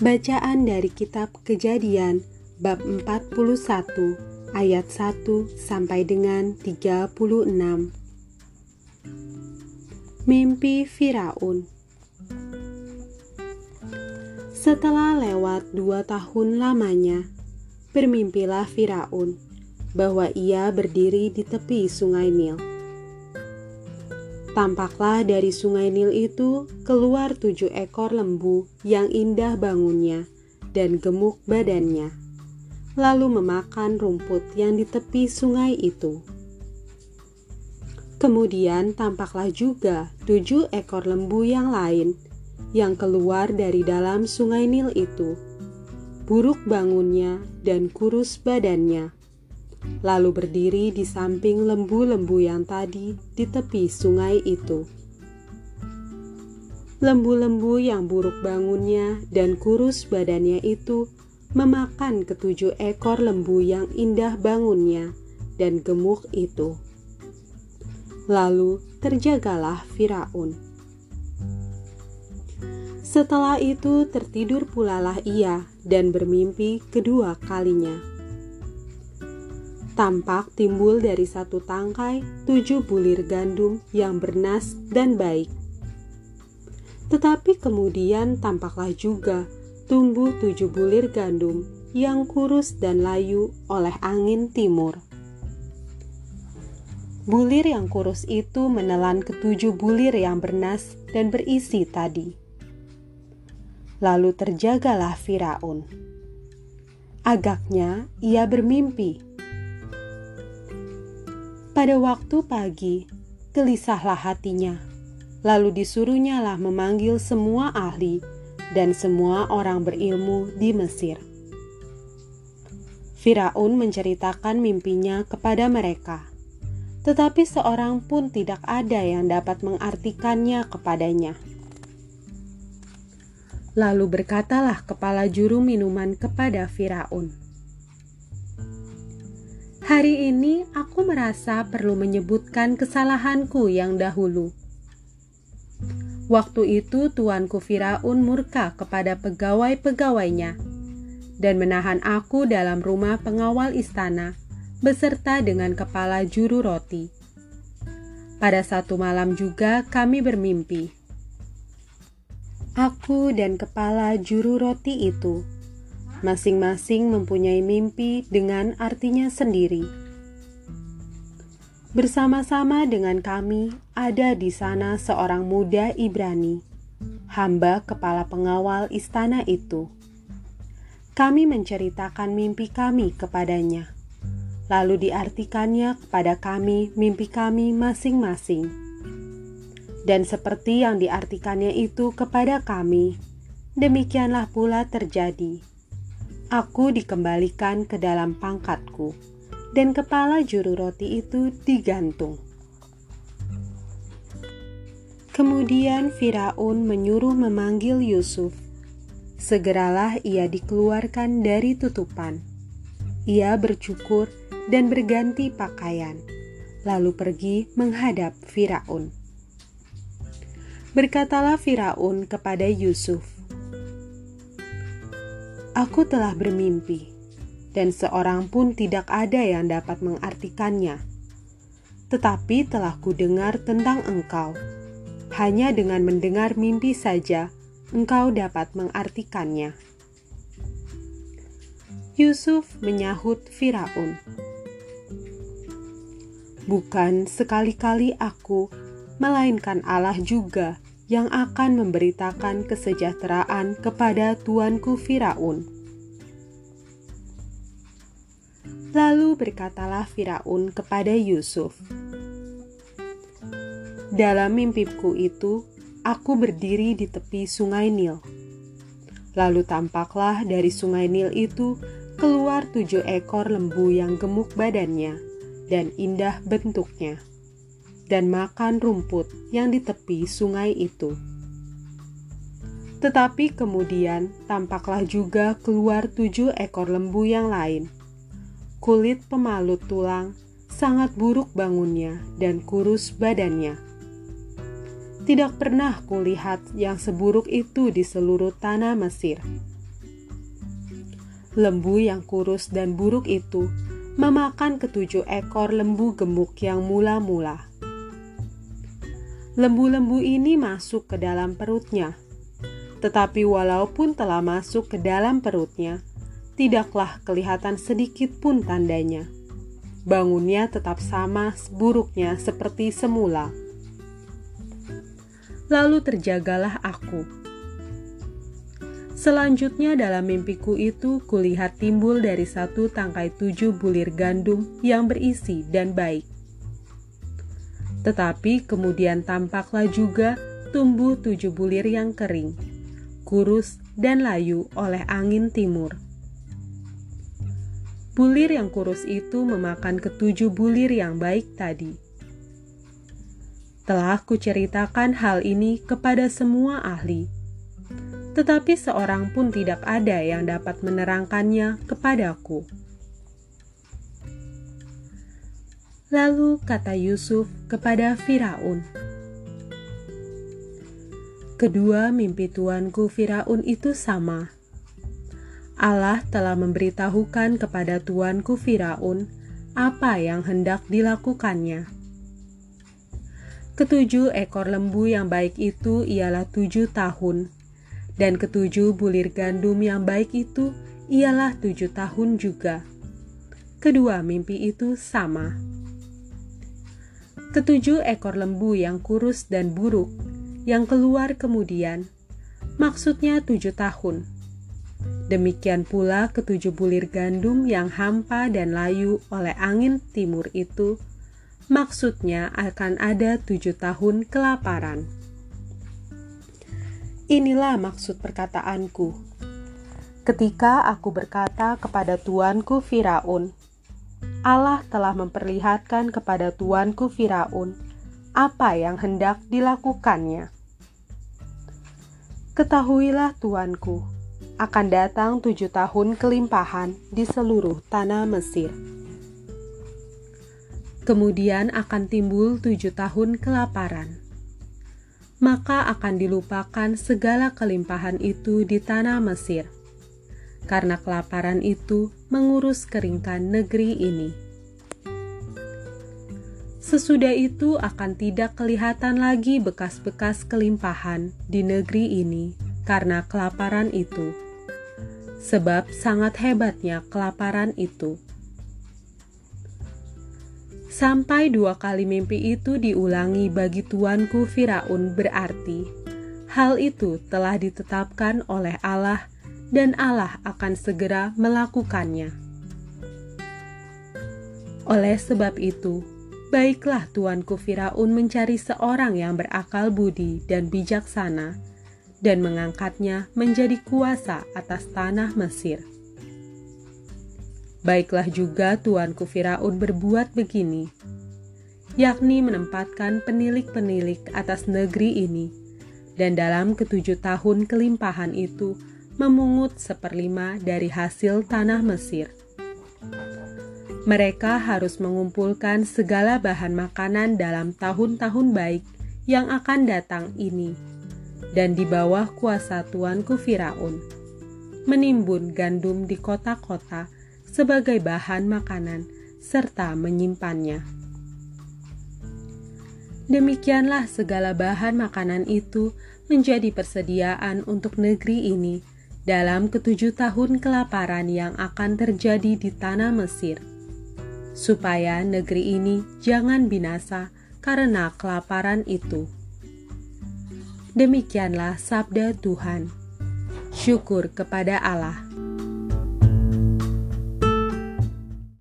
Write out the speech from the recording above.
Bacaan dari kitab Kejadian bab 41 ayat 1 sampai dengan 36. Mimpi Firaun Setelah lewat dua tahun lamanya, bermimpilah Firaun bahwa ia berdiri di tepi sungai Nil Tampaklah dari sungai Nil itu keluar tujuh ekor lembu yang indah bangunnya dan gemuk badannya, lalu memakan rumput yang di tepi sungai itu. Kemudian tampaklah juga tujuh ekor lembu yang lain yang keluar dari dalam sungai Nil itu, buruk bangunnya dan kurus badannya lalu berdiri di samping lembu-lembu yang tadi di tepi sungai itu. Lembu-lembu yang buruk bangunnya dan kurus badannya itu memakan ketujuh ekor lembu yang indah bangunnya dan gemuk itu. Lalu terjagalah Firaun. Setelah itu tertidur pulalah ia dan bermimpi kedua kalinya tampak timbul dari satu tangkai tujuh bulir gandum yang bernas dan baik. Tetapi kemudian tampaklah juga tumbuh tujuh bulir gandum yang kurus dan layu oleh angin timur. Bulir yang kurus itu menelan ketujuh bulir yang bernas dan berisi tadi. Lalu terjagalah Firaun. Agaknya ia bermimpi pada waktu pagi, gelisahlah hatinya. Lalu disuruhnyalah memanggil semua ahli dan semua orang berilmu di Mesir. Firaun menceritakan mimpinya kepada mereka, tetapi seorang pun tidak ada yang dapat mengartikannya kepadanya. Lalu berkatalah kepala juru minuman kepada Firaun, Hari ini aku merasa perlu menyebutkan kesalahanku yang dahulu. Waktu itu tuanku Firaun murka kepada pegawai-pegawainya dan menahan aku dalam rumah pengawal istana beserta dengan kepala juru roti. Pada satu malam juga kami bermimpi. Aku dan kepala juru roti itu Masing-masing mempunyai mimpi dengan artinya sendiri. Bersama-sama dengan kami ada di sana seorang muda Ibrani, hamba kepala pengawal istana itu. Kami menceritakan mimpi kami kepadanya, lalu diartikannya kepada kami mimpi kami masing-masing. Dan seperti yang diartikannya itu kepada kami, demikianlah pula terjadi aku dikembalikan ke dalam pangkatku, dan kepala juru roti itu digantung. Kemudian Firaun menyuruh memanggil Yusuf. Segeralah ia dikeluarkan dari tutupan. Ia bercukur dan berganti pakaian, lalu pergi menghadap Firaun. Berkatalah Firaun kepada Yusuf, Aku telah bermimpi, dan seorang pun tidak ada yang dapat mengartikannya. Tetapi telah kudengar tentang engkau. Hanya dengan mendengar mimpi saja, engkau dapat mengartikannya. Yusuf menyahut Firaun, "Bukan sekali-kali aku, melainkan Allah juga." Yang akan memberitakan kesejahteraan kepada tuanku Firaun. Lalu berkatalah Firaun kepada Yusuf, "Dalam mimpiku itu, aku berdiri di tepi sungai Nil. Lalu tampaklah dari sungai Nil itu keluar tujuh ekor lembu yang gemuk badannya dan indah bentuknya." Dan makan rumput yang di tepi sungai itu. Tetapi kemudian tampaklah juga keluar tujuh ekor lembu yang lain. Kulit pemalut tulang, sangat buruk bangunnya dan kurus badannya. Tidak pernah kulihat yang seburuk itu di seluruh tanah Mesir. lembu yang kurus dan buruk itu memakan ketujuh ekor lembu gemuk yang mula-mula. Lembu-lembu ini masuk ke dalam perutnya, tetapi walaupun telah masuk ke dalam perutnya, tidaklah kelihatan sedikit pun tandanya. Bangunnya tetap sama buruknya seperti semula. Lalu terjagalah aku Selanjutnya dalam mimpiku itu kulihat timbul dari satu tangkai tujuh bulir gandum yang berisi dan baik. Tetapi kemudian tampaklah juga tumbuh tujuh bulir yang kering, kurus dan layu oleh angin timur. Bulir yang kurus itu memakan ketujuh bulir yang baik tadi. Telah kuceritakan hal ini kepada semua ahli tetapi seorang pun tidak ada yang dapat menerangkannya kepadaku. Lalu kata Yusuf kepada Firaun, Kedua mimpi tuanku Firaun itu sama. Allah telah memberitahukan kepada tuanku Firaun apa yang hendak dilakukannya. Ketujuh ekor lembu yang baik itu ialah tujuh tahun, dan ketujuh bulir gandum yang baik itu ialah tujuh tahun juga. Kedua mimpi itu sama. Ketujuh ekor lembu yang kurus dan buruk yang keluar kemudian, maksudnya tujuh tahun. Demikian pula ketujuh bulir gandum yang hampa dan layu oleh angin timur itu, maksudnya akan ada tujuh tahun kelaparan. Inilah maksud perkataanku. Ketika aku berkata kepada tuanku Firaun, Allah telah memperlihatkan kepada tuanku Firaun apa yang hendak dilakukannya. Ketahuilah tuanku, akan datang tujuh tahun kelimpahan di seluruh tanah Mesir. Kemudian akan timbul tujuh tahun kelaparan maka akan dilupakan segala kelimpahan itu di tanah Mesir, karena kelaparan itu mengurus keringkan negeri ini. Sesudah itu akan tidak kelihatan lagi bekas-bekas kelimpahan di negeri ini karena kelaparan itu, sebab sangat hebatnya kelaparan itu Sampai dua kali mimpi itu diulangi bagi tuanku Firaun berarti hal itu telah ditetapkan oleh Allah dan Allah akan segera melakukannya. Oleh sebab itu, baiklah tuanku Firaun mencari seorang yang berakal budi dan bijaksana dan mengangkatnya menjadi kuasa atas tanah Mesir Baiklah juga tuanku Firaun berbuat begini, yakni menempatkan penilik-penilik atas negeri ini, dan dalam ketujuh tahun kelimpahan itu memungut seperlima dari hasil tanah Mesir. Mereka harus mengumpulkan segala bahan makanan dalam tahun-tahun baik yang akan datang ini, dan di bawah kuasa tuanku Firaun, menimbun gandum di kota-kota sebagai bahan makanan serta menyimpannya. Demikianlah segala bahan makanan itu menjadi persediaan untuk negeri ini dalam ketujuh tahun kelaparan yang akan terjadi di tanah Mesir, supaya negeri ini jangan binasa karena kelaparan itu. Demikianlah sabda Tuhan. Syukur kepada Allah.